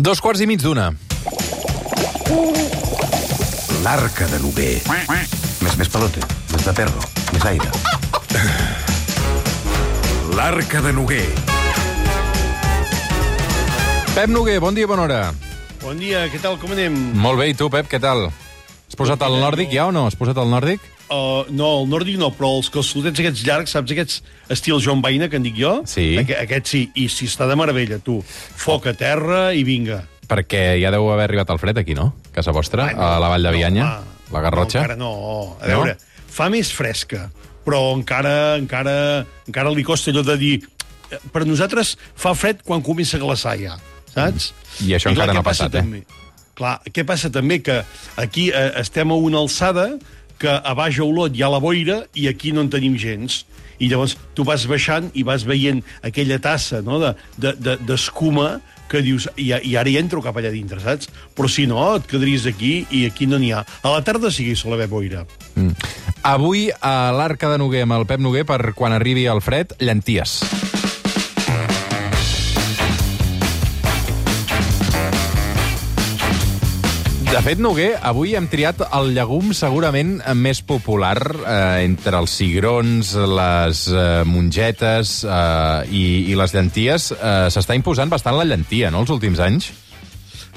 Dos quarts i mig d'una. L'arca de Noguer. Més, més pelote, més de perro, més aire. L'arca de Noguer. Pep Noguer, bon dia, bona hora. Bon dia, què tal, com anem? Molt bé, i tu, Pep, què tal? Has posat el nòrdic ja o no? Has posat el nòrdic? Uh, no, el nòrdic no, però els calçotets aquests llargs, saps, aquests estil Joan Baina, que en dic jo? Sí. Aqu aquest sí, i si està de meravella, tu. Foc a terra i vinga. Perquè ja deu haver arribat el fred aquí, no? Casa vostra, Ai, no, a la Vall de Bianya, home. la Garrotxa. No, encara no. A veure, fa més fresca, però encara, encara, encara li costa allò de dir... Per nosaltres fa fred quan comença a glaçar ja, saps? I això encara clar, no ha què passa passat, eh? també? Clar, què passa també? Que aquí eh, estem a una alçada que a baix a Olot hi ha la boira i aquí no en tenim gens. I llavors tu vas baixant i vas veient aquella tassa no, d'escuma de, de, d'escuma que dius, i, i ara hi entro cap allà dintre, saps? Però si no, et quedaries aquí i aquí no n'hi ha. A la tarda sí que hi sol haver boira. Mm. Avui, a l'Arca de Noguer, amb el Pep Noguer, per quan arribi el fred, llenties. De fet, Noguer, avui hem triat el llegum segurament més popular eh, entre els cigrons, les eh, mongetes eh, i, i les llenties. Eh, S'està imposant bastant la llentia, no?, els últims anys.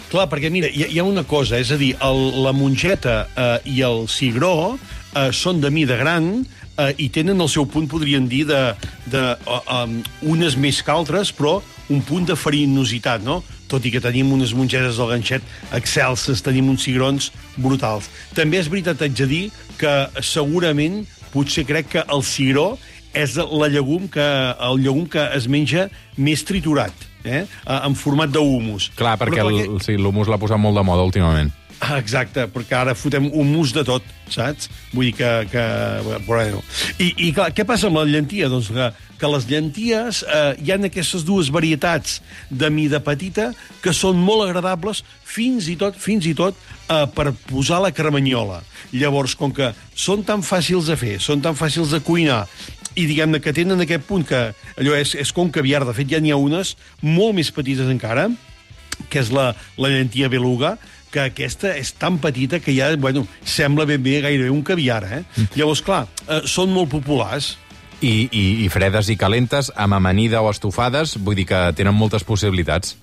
Clar, perquè mira, hi, hi ha una cosa, és a dir, el, la mongeta eh, i el cigró eh, són de mida gran eh, i tenen el seu punt, podríem dir, de, de uh, um, unes més que altres, però un punt de farinositat, no? Tot i que tenim unes mongetes del ganxet excelses, tenim uns cigrons brutals. També és veritat, haig de dir, que segurament, potser crec que el cigró és la llegum que, el llegum que es menja més triturat, eh? en format d'humus. Clar, perquè l'humus l'ha posat molt de moda últimament. Ah, Exacte, perquè ara fotem un mus de tot, saps? Vull dir que... que bueno. I, I clar, què passa amb la llentia? Doncs que, que les llenties, eh, hi ha aquestes dues varietats de mida petita que són molt agradables fins i tot fins i tot eh, per posar la cremanyola. Llavors, com que són tan fàcils de fer, són tan fàcils de cuinar, i diguem-ne que tenen aquest punt que allò és, és com caviar, de fet ja n'hi ha unes molt més petites encara, que és la, la llentia beluga, que aquesta és tan petita que ja, bueno, sembla ben bé gairebé un caviar, eh? Llavors, clar, eh, són molt populars. I, i, I fredes i calentes, amb amanida o estofades, vull dir que tenen moltes possibilitats.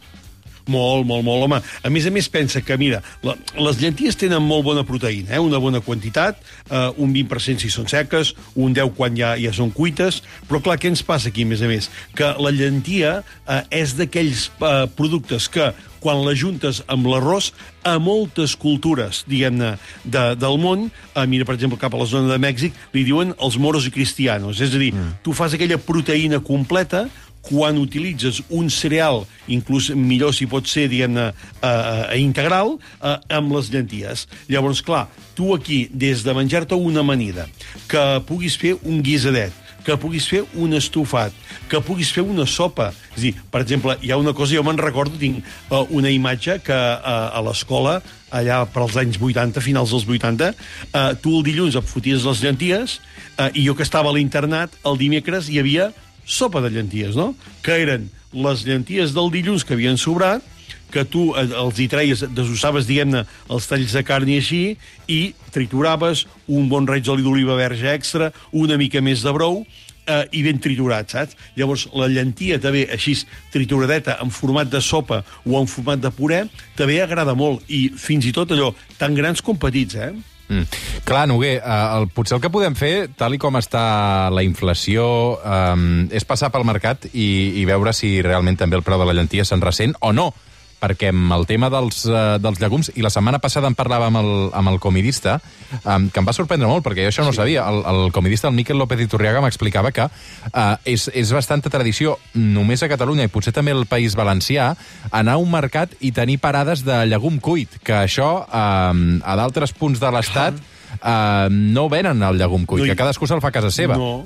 Molt, molt, molt, home. A més a més, pensa que, mira, la, les llenties tenen molt bona proteïna, eh? una bona quantitat, eh, un 20% si són seques, un 10 quan ja, ja són cuites, però clar, què ens passa aquí, a més a més? Que la llentia eh, és d'aquells eh, productes que, quan la juntes amb l'arròs, a moltes cultures, diguem-ne, de, del món, eh, mira, per exemple, cap a la zona de Mèxic, li diuen els moros i cristianos, és a dir, mm. tu fas aquella proteïna completa, quan utilitzes un cereal, inclús millor si pot ser, diguem-ne, eh, eh, integral, eh, amb les llenties. Llavors, clar, tu aquí, des de menjar-te una amanida, que puguis fer un guisadet, que puguis fer un estofat, que puguis fer una sopa. És dir, per exemple, hi ha una cosa, jo me'n recordo, tinc uh, una imatge que uh, a l'escola, allà per als anys 80, finals dels 80, uh, tu el dilluns et foties les llenties uh, i jo que estava a l'internat, el dimecres hi havia sopa de llenties, no? Que eren les llenties del dilluns que havien sobrat, que tu eh, els hi treies, desossaves, diguem-ne, els talls de carn i així, i trituraves un bon raig d'oli d'oliva verge extra, una mica més de brou, eh, i ben triturat, saps? Llavors, la llentia també així trituradeta en format de sopa o en format de puré, també agrada molt, i fins i tot allò, tan grans com petits, eh? Mm. Clar, Noguer, eh, el, potser el que podem fer, tal i com està la inflació, eh, és passar pel mercat i, i veure si realment també el preu de la llentia se'n ressent o no perquè amb el tema dels, uh, dels llegums, i la setmana passada en parlava amb el, amb el comidista, um, que em va sorprendre molt, perquè jo això no sí. sabia. El, el comidista, el Miquel López Iturriaga, m'explicava que uh, és, és bastanta tradició, només a Catalunya i potser també al País Valencià, anar a un mercat i tenir parades de llegum cuit, que això um, a d'altres punts de l'Estat uh, no venen el llegum cuit, No hi- que cadascú se'l fa a casa seva. No.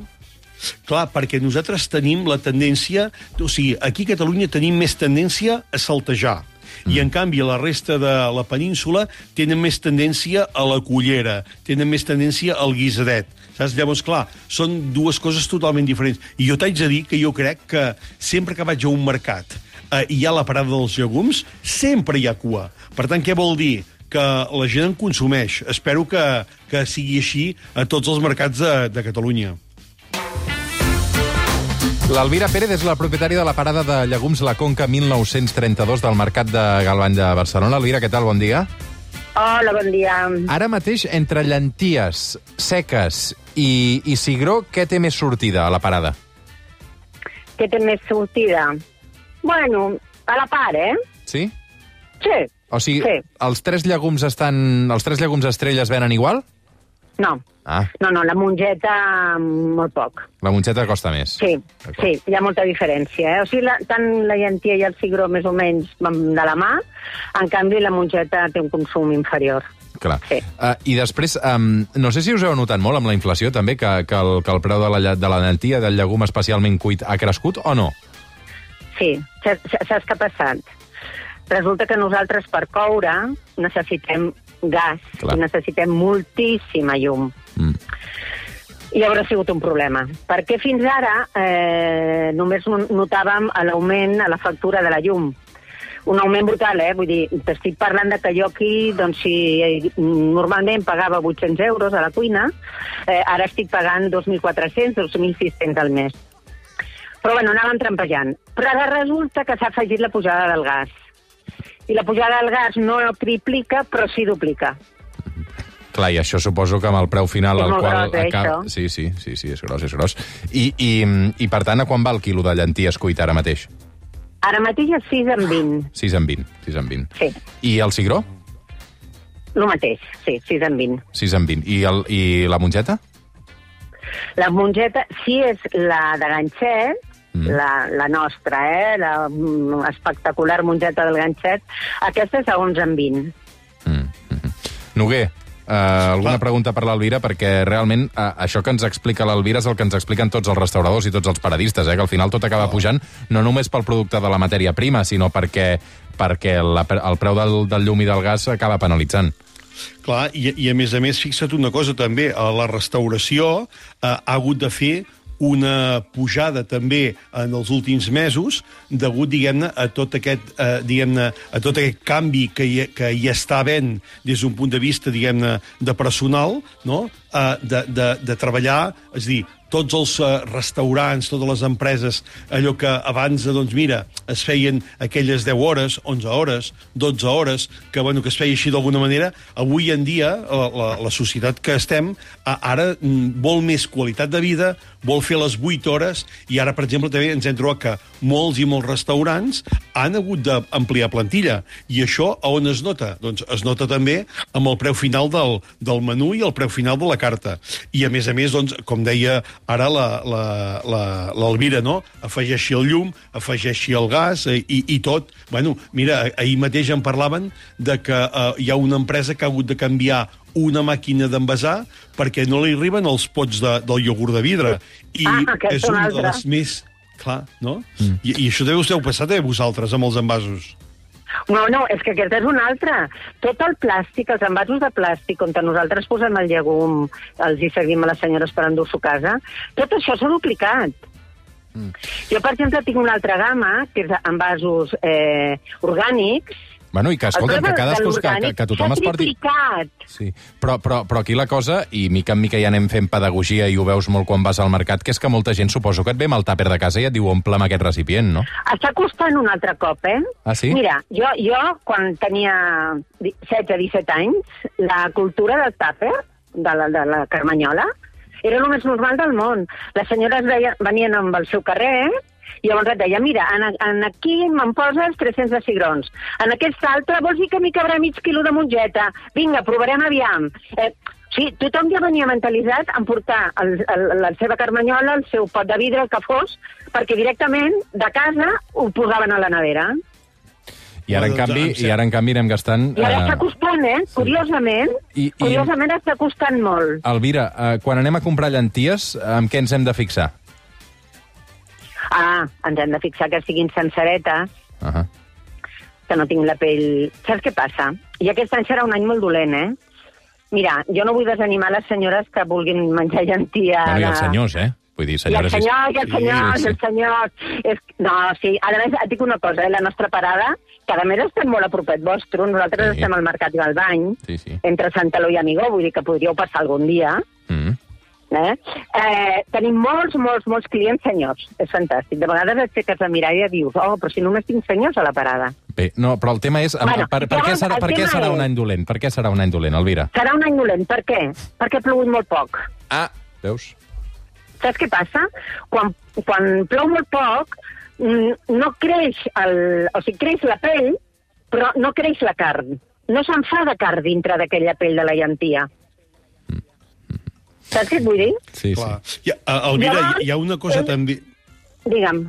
Clar, perquè nosaltres tenim la tendència... O sigui, aquí a Catalunya tenim més tendència a saltejar. I, en canvi, a la resta de la península tenen més tendència a la cullera, tenen més tendència al guisadet. Saps? Llavors, clar, són dues coses totalment diferents. I jo t'haig de dir que jo crec que sempre que vaig a un mercat eh, hi ha la parada dels llegums, sempre hi ha cua. Per tant, què vol dir? que la gent en consumeix. Espero que, que sigui així a tots els mercats de, de Catalunya. L'Alvira Pérez és la propietària de la parada de llegums La Conca 1932 del Mercat de Galvany de Barcelona. Alvira, què tal? Bon dia. Hola, bon dia. Ara mateix, entre llenties seques i, i cigró, què té més sortida a la parada? Què té més sortida? Bueno, a la part, eh? Sí? Sí. O sigui, Sí. els tres llegums estan... Els tres llegums estrelles venen igual? No. Ah, No, no, la mongeta molt poc. la mongeta costa més. Sí, sí, hi ha molta diferència. Eh? O sigui, la, tant la llentia i el cigró més o menys van de la mà, en canvi la mongeta té un consum inferior. Clar. Sí. Uh, I després, um, no sé si us heu notat molt amb la inflació, també, que, que, el, que el preu de la, de la llentia, del llegum especialment cuit, ha crescut o no? Sí, saps què ha passat? Resulta que nosaltres per coure necessitem gas Clar. i necessitem moltíssima llum. Mm. I haurà sigut un problema, perquè fins ara eh, només no- notàvem l'augment a la factura de la llum. Un augment brutal, eh? Vull dir, t'estic parlant de que jo aquí, doncs, si eh, normalment pagava 800 euros a la cuina, eh, ara estic pagant 2.400, 2.600 al mes. Però, bueno, anàvem trampejant. Però ara resulta que s'ha afegit la pujada del gas. I la pujada del gas no triplica, però sí duplica. Clar, i això suposo que amb el preu final És al molt qual... gros, eh, això? Sí, sí, sí, sí, és gros, és gros. I, i, I, per tant, a quan va el quilo de llenties cuit ara mateix? Ara mateix és 6 en 20. 6 en 20, 6 en 20. Sí, I el cigró? el mateix, sí, 6 en 20. 6 en 20. I, el, i la mongeta? La mongeta, si és la de ganxet, Mm. la, la nostra, eh? la mm, espectacular mongeta del ganxet, aquesta és a 11 en 20. Mm, mm -hmm. Noguer, Uh, alguna pregunta per l'Alvira? Perquè realment uh, això que ens explica l'Alvira és el que ens expliquen tots els restauradors i tots els paradistes, eh? que al final tot acaba pujant no només pel producte de la matèria prima, sinó perquè, perquè la, el preu del, del llum i del gas acaba penalitzant. Clar, i, i a més a més, fixa't una cosa també, a la restauració eh, ha hagut de fer una pujada també en els últims mesos degut, diguem-ne, a tot aquest, eh, diguem-ne, a tot aquest canvi que hi, que hi està havent des d'un punt de vista, diguem-ne, de personal, no? Eh, de, de, de treballar, és a dir, tots els eh, restaurants, totes les empreses, allò que abans, eh, doncs mira, es feien aquelles 10 hores, 11 hores, 12 hores, que, bueno, que es feia així d'alguna manera, avui en dia, la, la, la societat que estem, ara mm, vol més qualitat de vida, vol fer les 8 hores, i ara, per exemple, també ens hem trobat que molts i molts restaurants han hagut d'ampliar plantilla. I això a on es nota? Doncs es nota també amb el preu final del, del menú i el preu final de la carta. I a més a més, doncs, com deia ara l'Alvira, la, la, l'Alvira, no? afegeixi el llum, afegeixi el gas eh, i, i tot. Bueno, mira, ahir mateix en parlaven de que eh, hi ha una empresa que ha hagut de canviar una màquina d'envasar perquè no li arriben els pots de, del iogurt de vidre. I Ah, és una de les més... Clar, no? Mm. I, I això deu us deu passar també a vosaltres, amb els envasos. No, no, és que aquesta és una altra. Tot el plàstic, els envasos de plàstic, on nosaltres posem el llegum, els hi servim a les senyores per endur-s'ho a casa, tot això s'ha duplicat. Mm. Jo, per exemple, tinc una altra gamma, que és envasos eh, orgànics, Bueno, i que, escolta'm, El que cadascú, que, que, que tothom es porti... Sí, però, però, però aquí la cosa, i mica en mica ja anem fent pedagogia i ho veus molt quan vas al mercat, que és que molta gent suposo que et ve amb el tàper de casa i et diu omple'm aquest recipient, no? Està costant un altre cop, eh? Ah, sí? Mira, jo, jo quan tenia 16-17 anys, la cultura del tàper, de la, de la carmanyola, era el més normal del món. Les senyores veien, venien amb el seu carrer, i llavors et deia, mira, en, en aquí me'n poses 300 de cigrons, en aquest altre vols dir que m'hi cabrà mig quilo de mongeta? Vinga, provarem aviam. Eh, sí, tothom ja venia mentalitzat en portar el, el, la seva carmanyola, el seu pot de vidre, el que fos, perquè directament de casa ho posaven a la nevera. I ara, en doncs, canvi, i ara, en canvi, anem gastant... I ara eh, està costant, eh? Curiosament, I- i- curiosament està costant molt. Elvira, eh, quan anem a comprar llenties, amb què ens hem de fixar? Ah, ens hem de fixar que siguin senceretes, Uh -huh. que no tinc la pell... Saps què passa? I aquest any serà un any molt dolent, eh? Mira, jo no vull desanimar les senyores que vulguin menjar llentia... Bueno, i els senyors, eh? Vull dir, I els senyores... senyors, i els Sí, senyors, sí. els senyors... És... No, sí, a més, et dic una cosa, eh? la nostra parada, que a més estem molt a propet vostre, nosaltres Sí. estem al Mercat Galbany, Sí, sí. entre Santaló i Amigó, vull dir que podríeu passar algun dia, Mm. Eh? eh tenim molts, molts, molts clients senyors, és fantàstic. De vegades et fiques a mirar i dius, oh, però si només tinc senyors a la parada. Bé, no, però el tema és... Bueno, per, per, què serà, per què serà un any dolent? Per què serà un any dolent, Elvira? Serà un any dolent, per què? Perquè ha plogut molt poc. Ah, veus? Saps què passa? Quan, quan plou molt poc, mm, no creix el... O sigui, creix la pell, però no creix la carn. No se'n fa de carn dintre d'aquella pell de la llentia. Saps què et vull dir? Sí, Clar. sí. Hi ha, Elvira, Llavors, hi, ha una cosa eh, també... Digue'm.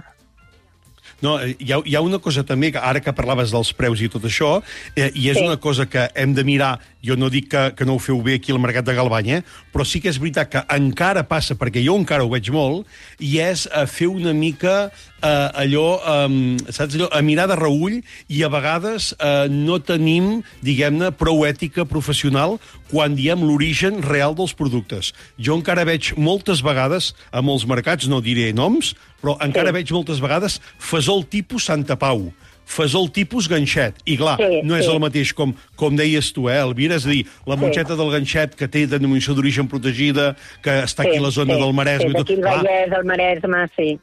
No, eh, hi ha, hi ha una cosa també, que ara que parlaves dels preus i tot això, eh, i és Sí. una cosa que hem de mirar, jo no dic que, que no ho feu bé aquí al Mercat de Galbany, eh, però sí que és veritat que encara passa, perquè jo encara ho veig molt, i és eh, fer una mica eh, allò, eh, saps allò, a mirar de reull, i a vegades eh, no tenim, diguem-ne, prou ètica professional quan diem l'origen real dels productes. Jo encara veig moltes vegades a molts mercats, no diré noms, però encara Sí. veig moltes vegades fesol tipus Santa Pau, fesol tipus ganxet. I clar, Sí, no és sí. el mateix com, com deies tu, eh, Elvira? És a dir, la Sí. monxeta del ganxet que té denominació d'origen protegida, que està aquí a la zona del Maresme Sí, d'aquí el Vallès, el Maresme, sí.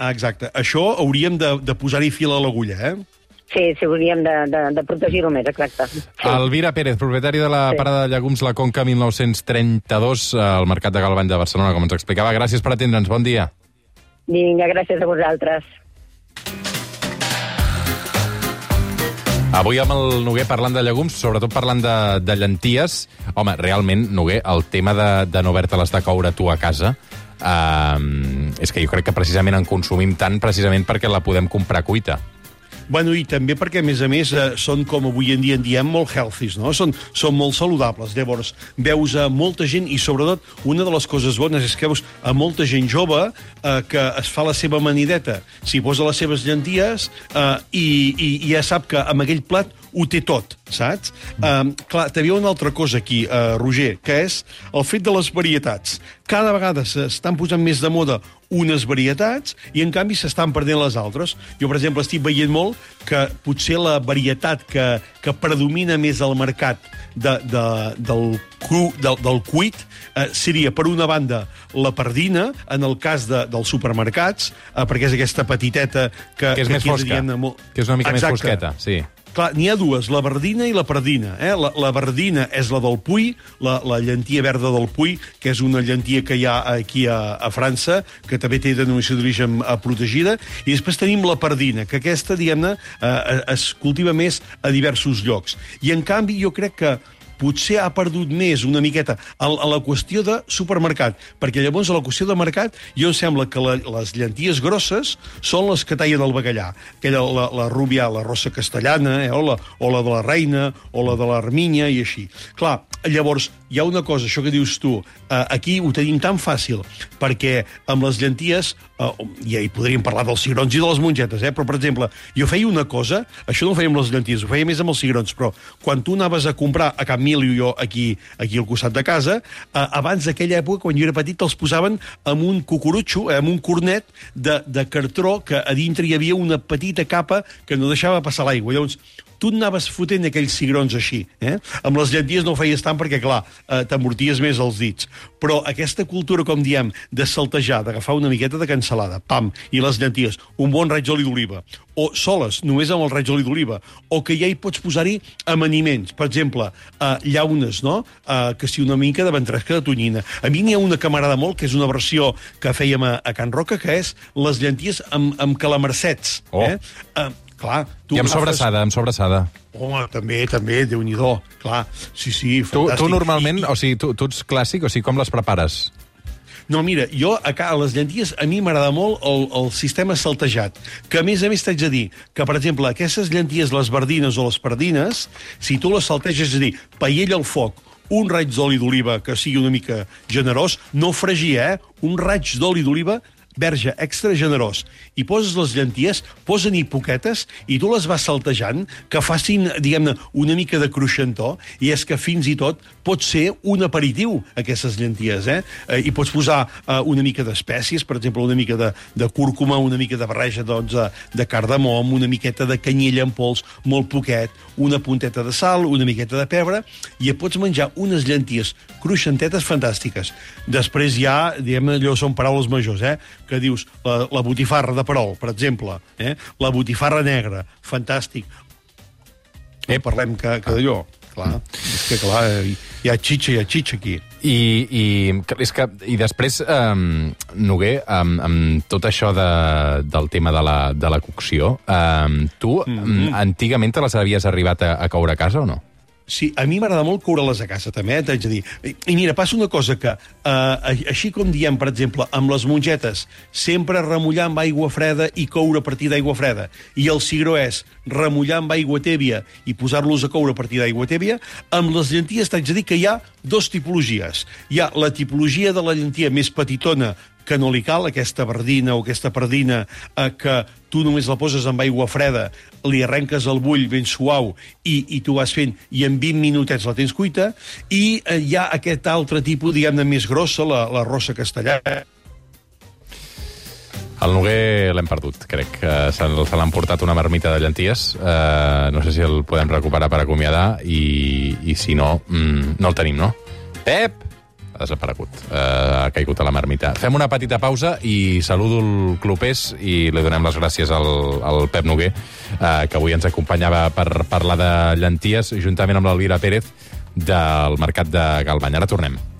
Ah, exacte. Això hauríem de, de posar-hi fil a l'agulla, eh? Sí, sí, hauríem de, de, de protegir-ho més, exacte. Sí. Elvira Pérez, propietari de la Sí. parada de llegums La Conca 1932 al Mercat de Galvany de Barcelona, com ens explicava. Gràcies per atendre'ns. Bon dia. Vinga, gràcies a vosaltres. Avui amb el Noguer parlant de llegums, sobretot parlant de, de llenties. Home, realment, Noguer, el tema de, de no haver-te-les de coure tu a casa, eh, és que jo crec que precisament en consumim tant precisament perquè la podem comprar cuita. Bueno, i també perquè, a més a més, eh, són, com avui en dia en diem, molt healthies, no? Són, són molt saludables. Llavors, veus a molta gent, i sobretot, una de les coses bones és que veus a molta gent jove eh, que es fa la seva manideta, s'hi posa les seves llenties eh, i, i, i ja sap que amb aquell plat ho té tot, saps? Um, clar, ha una altra cosa aquí, uh, Roger, que és el fet de les varietats. Cada vegada s'estan posant més de moda unes varietats i, en canvi, s'estan perdent les altres. Jo, per exemple, estic veient molt que potser la varietat que, que predomina més al mercat de, de, del, cru, del, del cuit eh, seria, per una banda, la pardina, en el cas de, dels supermercats, eh, perquè és aquesta petiteta que... Que és més aquí fosca, molt- que és una mica Exacte. més fosqueta, sí. Clar, n'hi ha dues, la verdina i la pardina. Eh? La, la verdina és la del Puy, la, la llentia verda del Puy, que és una llentia que hi ha aquí a, a França, que també té denominació d'origen eh, protegida, i després tenim la pardina, que aquesta, diguem-ne, eh, es cultiva més a diversos llocs. I, en canvi, jo crec que potser ha perdut més una miqueta a, a la qüestió de supermercat, perquè llavors a la qüestió de mercat jo em sembla que la, les llenties grosses són les que tallen el bacallà, aquella, la, la rubia, la rossa castellana, eh, o, la, o la de la reina, o la de l'Arminya, i així. Clar, llavors, hi ha una cosa, això que dius tu, eh, aquí ho tenim tan fàcil, perquè amb les llenties, eh, ja hi podríem parlar dels cigrons i de les mongetes, eh, però, per exemple, jo feia una cosa, això no ho feia amb les llenties, ho feia més amb els cigrons, però quan tu anaves a comprar a Can Milio, jo aquí, aquí al costat de casa, eh, abans d'aquella època, quan jo era petit, els posaven amb un cucurutxo, eh, amb un cornet de, de cartró, que a dintre hi havia una petita capa que no deixava passar l'aigua. Llavors, tu anaves fotent aquells cigrons així. Eh? Amb les llenties no ho feies tant perquè, clar, eh, t'amorties més els dits. Però aquesta cultura, com diem, de saltejar, d'agafar una miqueta de cansalada, pam, i les llenties, un bon raig d'oli d'oliva, o soles, només amb el raig d'oli d'oliva, o que ja hi pots posar-hi amaniments, per exemple, eh, llaunes, no?, eh, que si una mica de ventresca de tonyina. A mi n'hi ha una que m'agrada molt, que és una versió que fèiem a, a Can Roca, que és les llenties amb, amb calamarsets. Oh. Eh? Eh, clar, tu I amb sobrassada, amb sobrassada. Home, també, també, déu nhi clar. Sí, sí, Tu, fantàstic. tu normalment, I- o sigui, tu, tu ets clàssic, o sigui, com les prepares? No, mira, jo a, a les llenties a mi m'agrada molt el, el sistema saltejat, que a més a més t'haig de dir que, per exemple, aquestes llenties, les verdines o les pardines, si tu les salteges, és a dir, paella al foc, un raig d'oli d'oliva que sigui una mica generós, no fregir, eh? Un raig d'oli d'oliva verge extra generós i poses les llenties, posen-hi poquetes i tu les vas saltejant que facin, diguem-ne, una mica de cruixentó i és que fins i tot pot ser un aperitiu, aquestes llenties, eh? eh I pots posar eh, una mica d'espècies, per exemple, una mica de, de cúrcuma, una mica de barreja doncs, de, de cardamom, una miqueta de canyella en pols, molt poquet, una punteta de sal, una miqueta de pebre, i et pots menjar unes llenties cruixentetes fantàstiques. Després ja, diguem allò són paraules majors, eh? Que dius la, la botifarra de perol, per exemple, eh? la botifarra negra, fantàstic. Eh, parlem que, que d'allò, clar, és que clar, hi, ha xitxa, hi ha xitxa aquí. I, i, és que, i després, um, Noguer, um, amb tot això de, del tema de la, de la cocció, um, tu mm -hmm. antigament te les havies arribat a, a coure a casa o no? Sí, a mi m'agrada molt coure-les a casa, també, eh, t'haig de dir. I, mira, passa una cosa que, eh, així com diem, per exemple, amb les mongetes, sempre remullar amb aigua freda i coure a partir d'aigua freda, i el cigró és remullar amb aigua tèbia i posar-los a coure a partir d'aigua tèbia, amb les llenties t'haig de dir que hi ha dos tipologies. Hi ha la tipologia de la llentia més petitona, que no li cal aquesta verdina o aquesta pardina eh, que tu només la poses amb aigua freda, li arrenques el bull ben suau i, i tu vas fent, i en 20 minutets la tens cuita, i eh, hi ha aquest altre tipus, diguem-ne, més grossa, la, la rossa castellana, el Noguer l'hem perdut, crec. que se l'han portat una marmita de llenties. Uh, no sé si el podem recuperar per acomiadar i, i si no, mm, no el tenim, no? Pep! Ha desaparegut. Uh, ha caigut a la marmita. Fem una petita pausa i saludo el Clopés i li donem les gràcies al, al Pep Noguer, uh, que avui ens acompanyava per parlar de llenties, juntament amb l'Elvira Pérez, del Mercat de Galbany. Ara tornem.